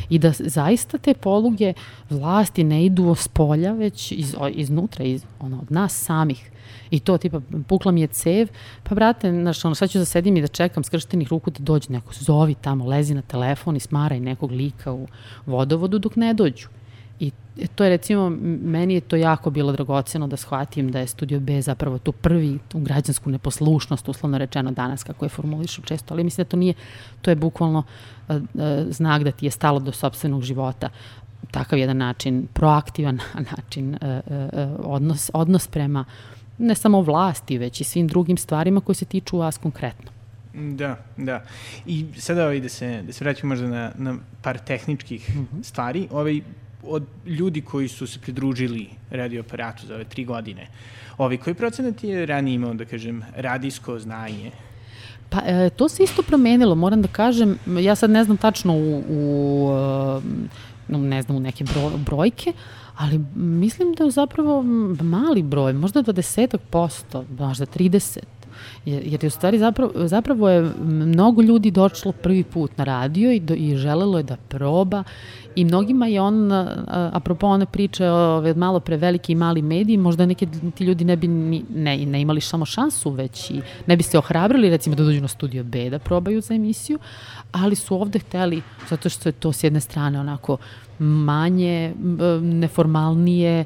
I da zaista te poluge vlasti ne idu s polja, već iz, iznutra, iz, ono, od nas samih. I to, tipa, pukla mi je cev, pa brate, znaš, ono, sad ću da sedim i da čekam skrštenih ruku da dođe neko, zovi tamo, lezi na telefon i smaraj nekog lika u vodovodu dok ne dođu. I to je recimo, meni je to jako bilo dragoceno da shvatim da je Studio B zapravo tu prvi, tu građansku neposlušnost, uslovno rečeno danas, kako je formulišu često, ali mislim da to nije, to je bukvalno uh, uh, znak da ti je stalo do sobstvenog života takav jedan način, proaktivan način uh, uh, odnos, odnos prema ne samo vlasti, već i svim drugim stvarima koje se tiču vas konkretno. Da, da. I sada ovaj, da se, da se vraćamo možda na, na par tehničkih mm -hmm. stvari. Ovaj, od ljudi koji su se pridružili radio aparatu za ove tri godine, ovi koji procenat je ranije imao, da kažem, radijsko znanje? Pa e, to se isto promenilo, moram da kažem, ja sad ne znam tačno u, u e, ne znam, u neke bro, brojke, ali mislim da je zapravo mali broj, možda 20%, možda 30%. Jer je u stvari zapravo, zapravo je mnogo ljudi došlo prvi put na radio i, do, i želelo je da proba i mnogima je on, apropo one priče o malo pre veliki i mali mediji, možda neki ti ljudi ne bi ni, ne, ne imali samo šansu, već i ne bi se ohrabrili recimo da dođu na studio B da probaju za emisiju, ali su ovde hteli, zato što je to s jedne strane onako manje, neformalnije,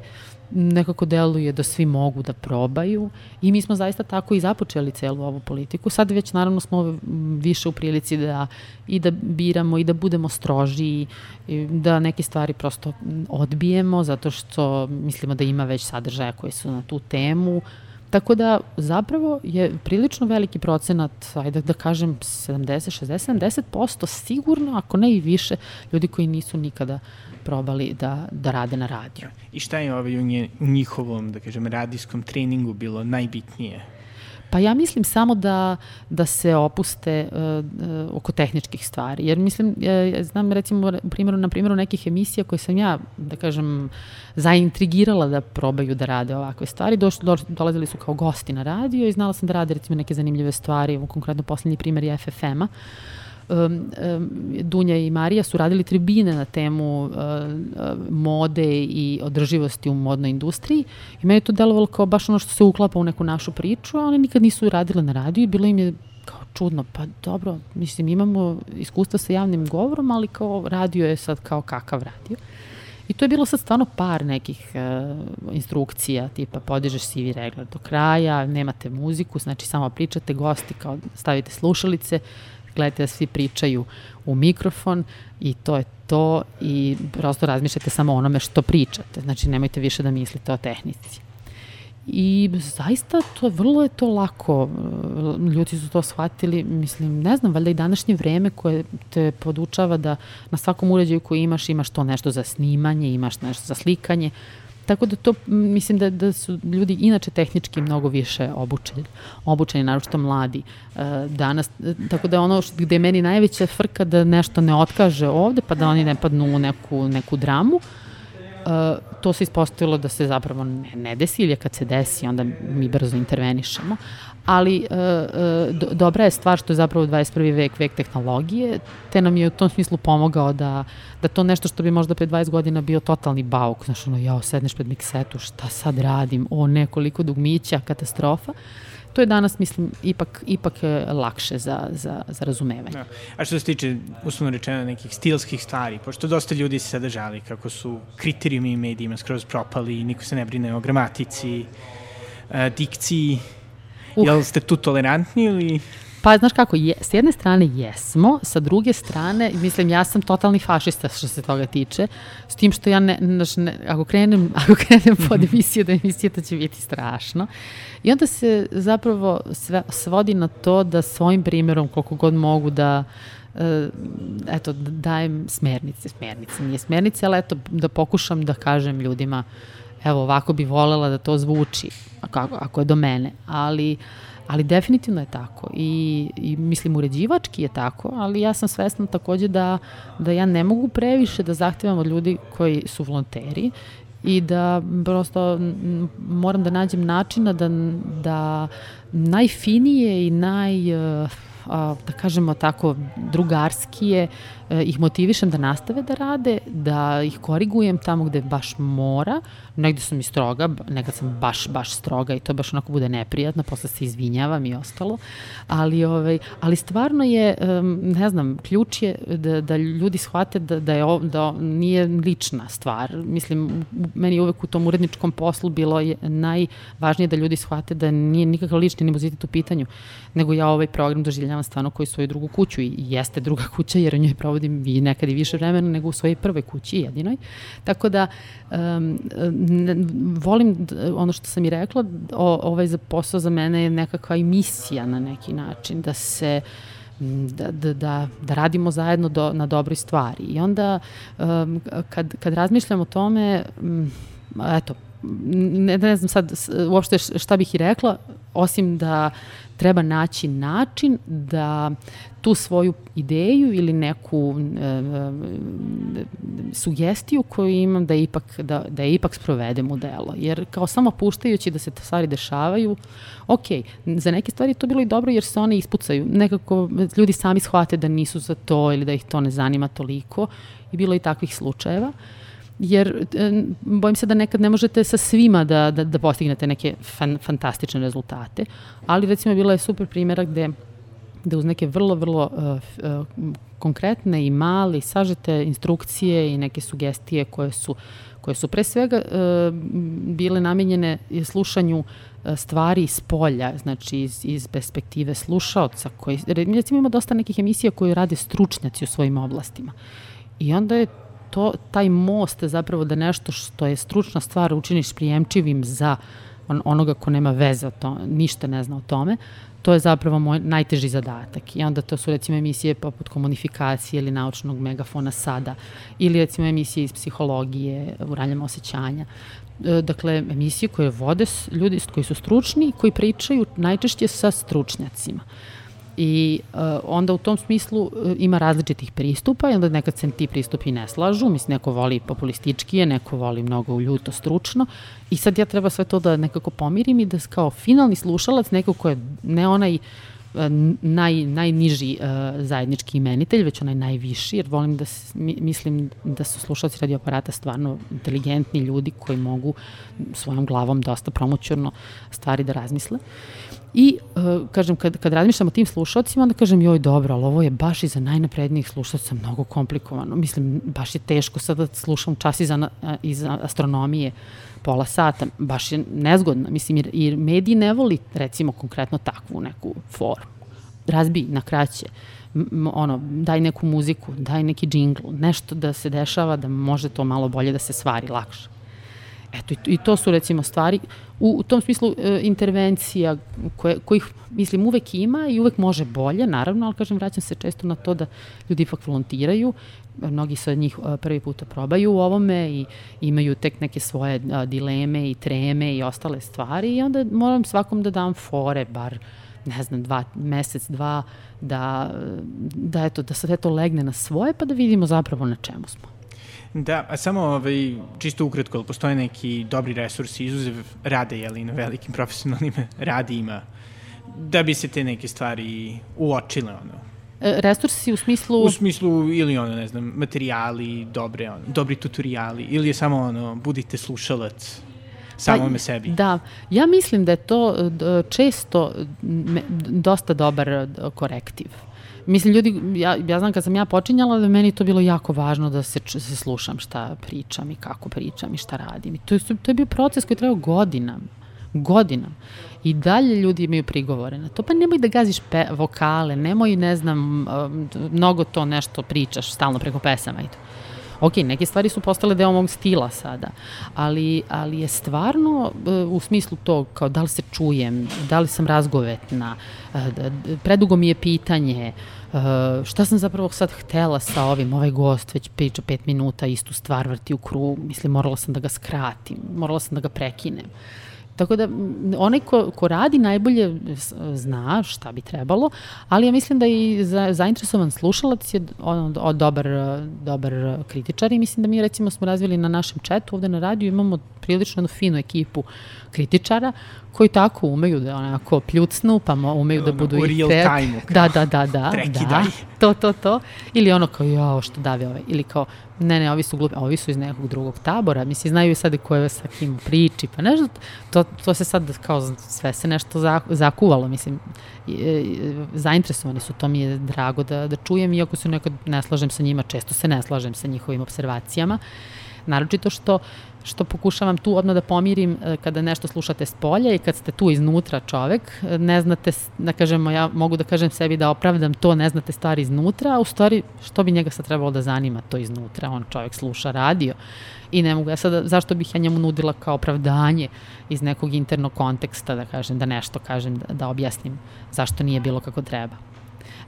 nekako deluje da svi mogu da probaju i mi smo zaista tako i započeli celu ovu politiku. Sad već naravno smo više u prilici da i da biramo i da budemo stroži i da neke stvari prosto odbijemo zato što mislimo da ima već sadržaja koji su na tu temu. Tako da zapravo je prilično veliki procenat, ajde da kažem 70, 60, 70% sigurno, ako ne i više, ljudi koji nisu nikada probali da, da rade na radiju. I šta je ovaj u, nje, u njihovom, da kažem, radijskom treningu bilo najbitnije? Pa ja mislim samo da, da se opuste uh, uh, oko tehničkih stvari. Jer mislim, ja znam recimo u primjeru, na primjeru nekih emisija koje sam ja, da kažem, zaintrigirala da probaju da rade ovakve stvari. Došli, do, dolazili su kao gosti na radio i znala sam da rade recimo neke zanimljive stvari. Konkretno poslednji primjer je FFM-a um, Dunja i Marija su radili tribine na temu uh, mode i održivosti u modnoj industriji i meni je to delovalo kao baš ono što se uklapa u neku našu priču, a one nikad nisu radile na radiju i bilo im je kao čudno, pa dobro, mislim imamo iskustva sa javnim govorom, ali kao radio je sad kao kakav radio. I to je bilo sad stvarno par nekih uh, instrukcija, tipa podižeš CV regler do kraja, nemate muziku, znači samo pričate, gosti kao stavite slušalice, gledajte da svi pričaju u mikrofon i to je to i prosto razmišljate samo onome što pričate, znači nemojte više da mislite o tehnici. I zaista to vrlo je to lako. Ljudi su to shvatili, mislim, ne znam, valjda i današnje vreme koje te podučava da na svakom uređaju koji imaš, imaš to nešto za snimanje, imaš nešto za slikanje. Tako da to, mislim da, da su ljudi inače tehnički mnogo više obučeni, obučeni, naročito mladi e, danas. Tako da ono što, gde je meni najveća frka da nešto ne otkaže ovde, pa da oni ne padnu u neku, neku dramu, Uh, to se ispostavilo da se zapravo ne, ne desi ili kad se desi onda mi brzo intervenišemo ali uh, uh, do, dobra je stvar što je zapravo 21. vek, vek tehnologije, te nam je u tom smislu pomogao da, da to nešto što bi možda pre 20 godina bio totalni bauk, znaš ono, jao, sedneš pred miksetu, šta sad radim, o nekoliko dugmića, katastrofa, to je danas, mislim, ipak, ipak lakše za, za, za razumevanje. Da. A što se tiče, uslovno rečeno, nekih stilskih stvari, pošto dosta ljudi se sada žali kako su kriterijumi medijima skroz propali, niko se ne brine o gramatici, dikciji, uh. jel ste tu tolerantni ili... Pa, znaš kako, je, s jedne strane jesmo, sa druge strane, mislim, ja sam totalni fašista što se toga tiče, s tim što ja ne, znaš, ne ako krenem, ako krenem pod emisiju da emisija, to će biti strašno. I onda se zapravo sve, svodi na to da svojim primjerom, koliko god mogu da, e, eto, da dajem smernice, smernice, nije smernice, ali eto, da pokušam da kažem ljudima, evo, ovako bi volela da to zvuči, ako, ako je do mene, ali Ali definitivno je tako I, i mislim uređivački je tako, ali ja sam svesna takođe da, da ja ne mogu previše da zahtevam od ljudi koji su volonteri i da prosto moram da nađem načina da, da najfinije i naj, uh, da kažemo tako, drugarskije e, ih motivišem da nastave da rade, da ih korigujem tamo gde baš mora. Negde sam i stroga, nekad sam baš, baš stroga i to baš onako bude neprijatno, posle se izvinjavam i ostalo. Ali, ovaj, ali stvarno je, ne znam, ključ je da, da ljudi shvate da, da, je, da nije lična stvar. Mislim, meni uvek u tom uredničkom poslu bilo je najvažnije da ljudi shvate da nije nikakav lični animozitet u pitanju, nego ja ovaj program doživljavam stvarno koji svoju drugu kuću i jeste druga kuća jer u njoj provodim i nekad i više vremena nego u svojoj prvoj kući jedinoj. Tako da um, ne, volim ono što sam i rekla, o, ovaj za posao za mene je nekakva i misija na neki način da se da, da, da, da radimo zajedno do, na dobroj stvari. I onda um, kad, kad razmišljam o tome, um, eto, ne, ne znam sad uopšte šta bih i rekla, osim da treba naći način da tu svoju ideju ili neku e, e, sugestiju koju imam da ipak, da, da je ipak sprovedem u delo. Jer kao samo puštajući da se te stvari dešavaju, ok, za neke stvari to bilo i dobro jer se one ispucaju. Nekako ljudi sami shvate da nisu za to ili da ih to ne zanima toliko i bilo i takvih slučajeva. Uh, jer e, bojim se da nekad ne možete sa svima da, da, da postignete neke fan, fantastične rezultate, ali recimo bila je super primjera gde da uz neke vrlo, vrlo uh, uh, konkretne i mali sažete instrukcije i neke sugestije koje su, koje su pre svega uh, bile namenjene slušanju stvari iz polja, znači iz, iz perspektive slušaoca, koji, recimo ima dosta nekih emisija koje rade stručnjaci u svojim oblastima. I onda je to, taj most zapravo da nešto što je stručna stvar učiniš prijemčivim za on, onoga ko nema veze o tome, ništa ne zna o tome, to je zapravo moj najteži zadatak. I onda to su recimo emisije poput komunifikacije ili naučnog megafona sada, ili recimo emisije iz psihologije, uranjama osjećanja. E, dakle, emisije koje vode ljudi koji su stručni i koji pričaju najčešće sa stručnjacima. Uh, I uh, onda u tom smislu uh, ima različitih pristupa i onda nekad se ti pristupi ne slažu, mislim neko voli populističkije, neko voli mnogo ljuto stručno i sad ja treba sve to da nekako pomirim i da kao finalni slušalac neko ko je ne onaj naj, najniži uh, zajednički imenitelj, već onaj najviši, jer volim da mislim da su slušalci radioaparata stvarno inteligentni ljudi koji mogu svojom glavom dosta promoćurno stvari da razmisle. I, uh, kažem, kad, kad razmišljam o tim slušalcima, onda kažem, joj, dobro, ali ovo je baš i za najnaprednijih slušalca mnogo komplikovano. Mislim, baš je teško sad da slušam čas iz, iz astronomije, pola sata, baš je nezgodno. Mislim, jer, jer mediji ne voli, recimo, konkretno takvu neku formu. Razbi na kraće, ono, daj neku muziku, daj neki džingl, nešto da se dešava da može to malo bolje da se stvari lakše. Eto, i to su recimo stvari, u, u tom smislu e, intervencija koje, kojih, mislim, uvek ima i uvek može bolje, naravno, ali kažem, vraćam se često na to da ljudi ipak volontiraju, mnogi sa njih e, prvi puta probaju u ovome i imaju tek neke svoje a, dileme i treme i ostale stvari i onda moram svakom da dam fore, bar ne znam, dva, mesec, dva, da, da, eto, da sad eto legne na svoje pa da vidimo zapravo na čemu smo. Da, a samo ovaj, čisto ukratko, ali postoje neki dobri resursi, izuzev rade, jeli, na velikim profesionalnim radijima, da bi se te neke stvari uočile, ono, e, resursi u smislu... U smislu ili ono, ne znam, materijali, dobre, ono, dobri tutoriali, ili je samo ono, budite slušalac, samome pa, sebi. Da, ja mislim da je to često dosta dobar korektiv. Mislim, ljudi, ja, ja znam kad sam ja počinjala da meni to bilo jako važno da se, se slušam šta pričam i kako pričam i šta radim. I to, je, to je bio proces koji je trebao godinama. Godinama. I dalje ljudi imaju prigovore na to. Pa nemoj da gaziš pe, vokale, nemoj, ne znam, mnogo to nešto pričaš stalno preko pesama i to ok, neke stvari su postale deo mog stila sada, ali, ali je stvarno e, u smislu to kao da li se čujem, da li sam razgovetna, e, predugo mi je pitanje, e, šta sam zapravo sad htela sa ovim, ovaj gost već priča pet minuta, istu stvar vrti u krug, mislim, morala sam da ga skratim, morala sam da ga prekinem. Tako da onaj ko, ko radi najbolje zna šta bi trebalo, ali ja mislim da i za, zainteresovan slušalac je on, on, dobar, dobar kritičar i mislim da mi recimo smo razvili na našem četu ovde na radiju imamo prilično jednu finu ekipu kritičara koji tako umeju da onako pljucnu, pa umeju da budu i real time Da, da, da, da. da, to, to, to. Ili ono kao, jao, što dave ovaj. Ili kao, ne, ne, ovi su glupi, ovi su iz nekog drugog tabora, misli, znaju sad ko je sa kim priči, pa nešto, to, to se sad kao sve se nešto zakuvalo, mislim, e, zainteresovani su, to mi je drago da, da čujem, iako se nekad ne slažem sa njima, često se ne slažem sa njihovim observacijama, naročito što što pokušavam tu odmah da pomirim e, kada nešto slušate s polja i kad ste tu iznutra čovek, e, ne znate, da kažemo, ja mogu da kažem sebi da opravdam to, ne znate stvari iznutra, a u stvari što bi njega sad trebalo da zanima to iznutra, on čovek sluša radio i ne mogu, ja sada, zašto bih ja njemu nudila kao opravdanje iz nekog internog konteksta, da kažem, da nešto kažem, da, da objasnim zašto nije bilo kako treba.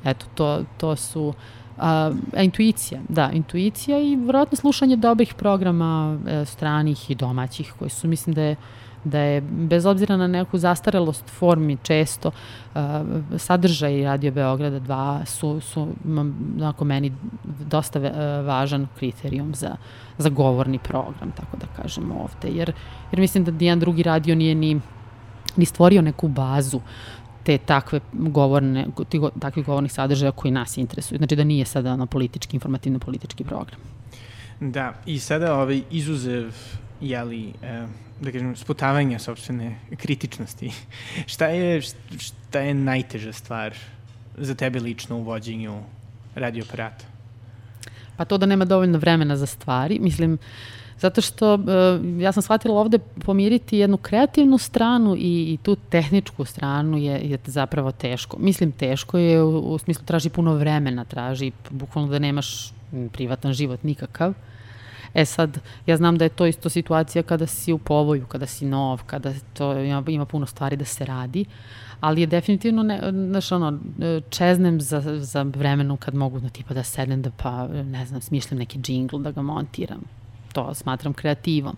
Eto, to, to su uh, A, intuicija, da, intuicija i vjerojatno slušanje dobrih programa e, stranih i domaćih koji su, mislim da je da je bez obzira na neku zastarelost formi često uh, sadržaj Radio Beograda 2 su, su onako meni dosta uh, važan kriterijum za, za govorni program, tako da kažem ovde, jer, jer mislim da nijedan drugi radio nije ni ni stvorio neku bazu te takve govorne, ti go, takvi govornih sadržaja koji nas interesuju. Znači da nije sada na politički, informativno politički program. Da, i sada ovaj izuzev jeli, eh, da kažem, sputavanja sobstvene kritičnosti. šta, je, šta je najteža stvar za tebe lično u vođenju radioaparata? Pa to da nema dovoljno vremena za stvari. Mislim, uh, Zato što uh, ja sam shvatila ovde pomiriti jednu kreativnu stranu i, i tu tehničku stranu je, je zapravo teško. Mislim, teško je u, u smislu traži puno vremena, traži bukvalno da nemaš privatan život nikakav. E sad, ja znam da je to isto situacija kada si u povoju, kada si nov, kada to ima, ima puno stvari da se radi, ali je definitivno, ne, znaš, ono, čeznem za, za vremenom kad mogu, no, tipa da sedem da pa, ne znam, smišljam neki džingl da ga montiram to smatram kreativom.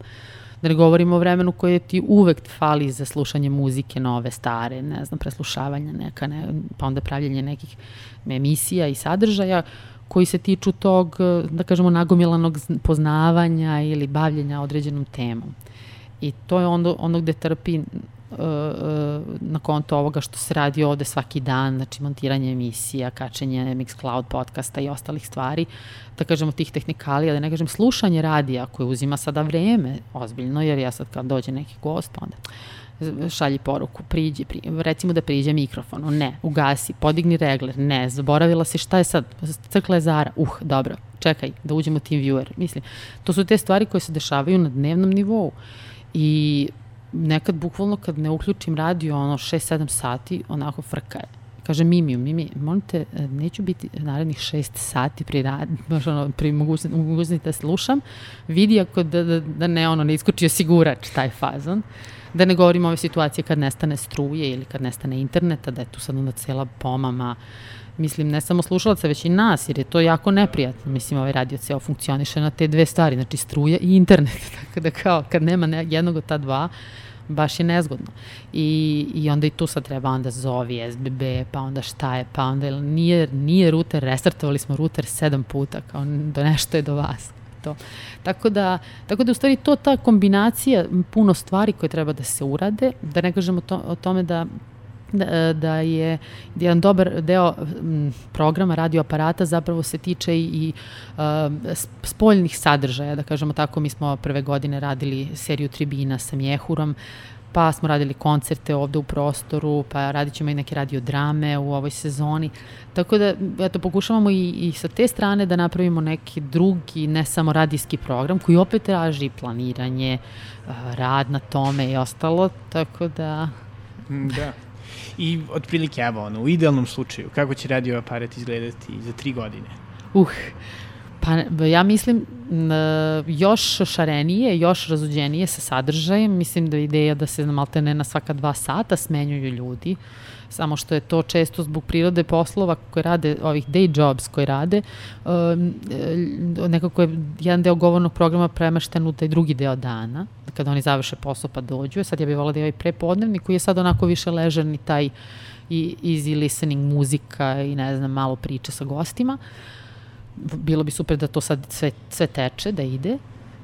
Da ne govorimo o vremenu koje ti uvek fali za slušanje muzike nove, stare, ne znam, preslušavanja neka, ne, pa onda pravljanje nekih emisija i sadržaja koji se tiču tog, da kažemo, nagomilanog poznavanja ili bavljenja određenom temom. I to je ono, ono gde trpi na konto ovoga što se radi ovde svaki dan, znači montiranje emisija, kačenje Mixcloud podcasta i ostalih stvari, da kažemo tih tehnikalija, da ne kažem slušanje radija koje uzima sada vreme ozbiljno, jer ja sad kad dođe neki gost, pa onda šalji poruku, priđi, pri, recimo da priđe mikrofonu, ne, ugasi, podigni regler, ne, zaboravila si šta je sad, crkla je Zara, uh, dobro, čekaj, da uđemo team viewer, mislim, to su te stvari koje se dešavaju na dnevnom nivou i nekad bukvalno kad ne uključim radio ono 6-7 sati, onako frka je. Kaže Mimi, Mimi, molim te, neću biti narednih 6 sati pri, rad, baš ono, pri mogućnosti da slušam, vidi ako da, da, da ne, ono, ne iskoči osigurač taj fazon. Da ne govorimo ove situacije kad nestane struje ili kad nestane interneta, da je tu sad onda cela pomama, mislim, ne samo slušalaca, već i nas, jer je to jako neprijatno. Mislim, ovaj radio ceo funkcioniše na te dve stvari, znači struja i internet. Tako da kao, kad nema ne, jednog od ta dva, baš je nezgodno. I, I onda i tu sad treba onda zovi SBB, pa onda šta je, pa onda nije, nije router, restartovali smo router sedam puta, kao do nešto je do vas. To. Tako da, tako da u stvari to ta kombinacija puno stvari koje treba da se urade, da ne kažemo to, o tome da da, da je jedan dobar deo programa radioaparata zapravo se tiče i uh, spoljnih sadržaja, da kažemo tako, mi smo prve godine radili seriju tribina sa Mjehurom, pa smo radili koncerte ovde u prostoru, pa radit ćemo i neke radiodrame u ovoj sezoni. Tako da, eto, pokušavamo i, i sa te strane da napravimo neki drugi, ne samo radijski program, koji opet traži planiranje, rad na tome i ostalo, tako da... Da. I otprilike, evo, ono, u idealnom slučaju, kako će radio aparat izgledati za tri godine? Uh, pa ja mislim još šarenije, još razuđenije sa sadržajem. Mislim da ideja da se malte ne na svaka dva sata smenjuju ljudi, samo što je to često zbog prirode poslova koje rade, ovih day jobs koje rade, um, nekako je jedan deo govornog programa premešten u taj drugi deo dana, kada oni završe posao pa dođu. Sad ja bih volila da je ovaj prepodnevni koji je sad onako više ležan i taj i easy listening muzika i ne znam, malo priče sa gostima. Bilo bi super da to sad sve, sve teče, da ide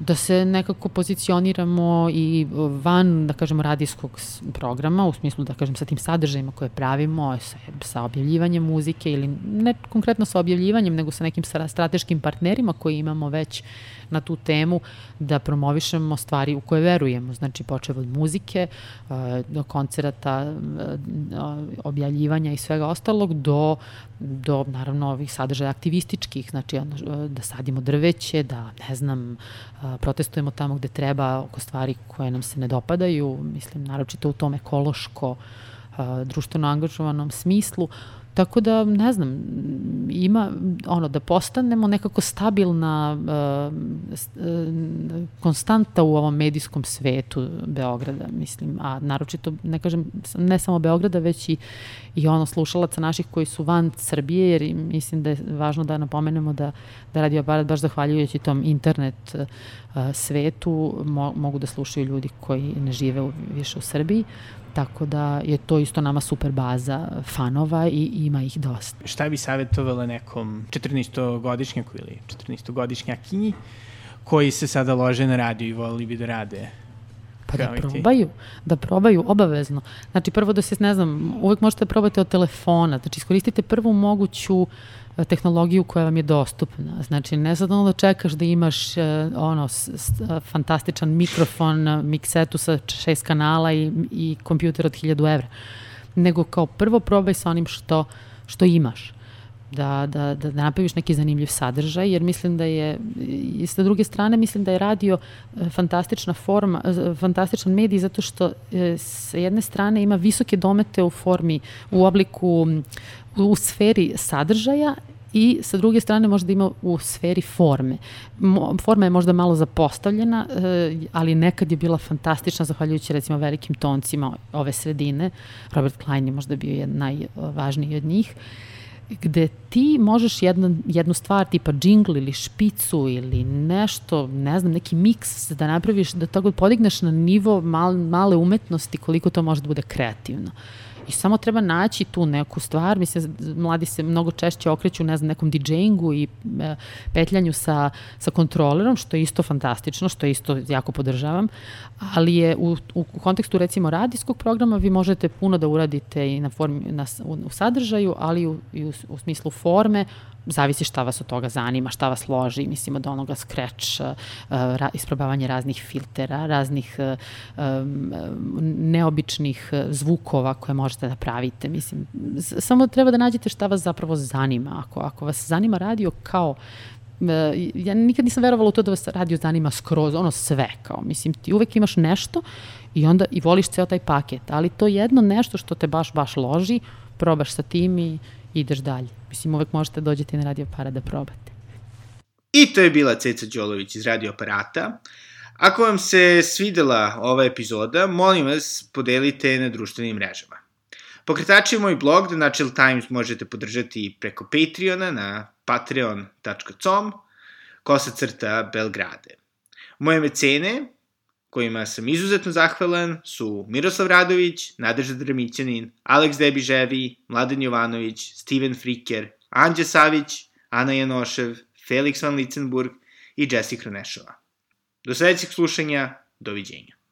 da se nekako pozicioniramo i van, da kažemo, radijskog programa, u smislu, da kažem, sa tim sadržajima koje pravimo, sa, sa objavljivanjem muzike ili ne konkretno sa objavljivanjem, nego sa nekim strateškim partnerima koji imamo već na tu temu, da promovišemo stvari u koje verujemo. Znači, počeo od muzike, do koncerata, objavljivanja i svega ostalog, do, do naravno, ovih sadržaja aktivističkih, znači, da sadimo drveće, da, ne znam, protestujemo tamo gde treba oko stvari koje nam se ne dopadaju, mislim, naročito u tom ekološko, društveno angažovanom smislu. Tako da, ne znam, ima, ono, da postanemo nekako stabilna uh, konstanta u ovom medijskom svetu Beograda, mislim, a naročito, ne kažem, ne samo Beograda, već i, i ono slušalaca naših koji su van Srbije, jer mislim da je važno da napomenemo da, da radio aparat baš zahvaljujući tom internet uh, svetu mo, mogu da slušaju ljudi koji ne žive u, više u Srbiji, Tako da je to isto nama super baza fanova i ima ih dosta. Šta bi savjetovala nekom 14-godišnjaku ili 14-godišnjakinji koji se sada lože na radio i voli bi da rade Pa da probaju, da probaju obavezno. Znači prvo da se, ne znam, uvek možete da probate od telefona, znači iskoristite prvu moguću uh, tehnologiju koja vam je dostupna. Znači, ne sad ono da čekaš da imaš uh, ono, fantastičan mikrofon, miksetu sa šest kanala i, i kompjuter od 1000 evra, nego kao prvo probaj sa onim što, što imaš da, da, da, da napraviš neki zanimljiv sadržaj, jer mislim da je, i sa druge strane, mislim da je radio e, fantastična forma, e, fantastičan medij, zato što e, sa jedne strane ima visoke domete u formi, u obliku, u sferi sadržaja i sa druge strane možda ima u sferi forme. Forma je možda malo zapostavljena, ali nekad je bila fantastična zahvaljujući recimo velikim toncima ove sredine. Robert Klein je možda bio jedan najvažniji od njih. Gde ti možeš jednu, jednu stvar tipa džingl ili špicu ili nešto, ne znam, neki miks da napraviš, da tako podigneš na nivo mal, male umetnosti koliko to može da bude kreativno. I samo treba naći tu neku stvar, mislim, mladi se mnogo češće okreću, ne znam, nekom DJ-ingu i e, petljanju sa, sa kontrolerom, što je isto fantastično, što isto jako podržavam, ali je u, u kontekstu recimo radijskog programa vi možete puno da uradite i na formi, na, u, u sadržaju, ali u, i u, u smislu forme, zavisi šta vas od toga zanima, šta vas loži, mislim od onoga scratch, uh, ra, isprobavanje raznih filtera, raznih um, neobičnih uh, zvukova koje možete da pravite, mislim, samo treba da nađete šta vas zapravo zanima. Ako, ako vas zanima radio kao ja nikad nisam verovala u to da vas radio zanima skroz, ono sve kao, mislim, ti uvek imaš nešto i onda i voliš ceo taj paket, ali to jedno nešto što te baš, baš loži, probaš sa tim i ideš dalje. Mislim, uvek možete dođeti na radio para da probate. I to je bila Ceca Đolović iz radio aparata. Ako vam se svidela ova epizoda, molim vas podelite na društvenim mrežama. Pokretači moj blog The Natural Times možete podržati preko Patreona na patreon.com kosa crta Belgrade. Moje mecene kojima sam izuzetno zahvalan su Miroslav Radović, Nadežda Dramićanin, Aleks Debiževi, Mladen Jovanović, Steven Friker, Anđe Savić, Ana Janošev, Felix van Licenburg i Jessica Kronešova. Do sledećeg slušanja, doviđenja.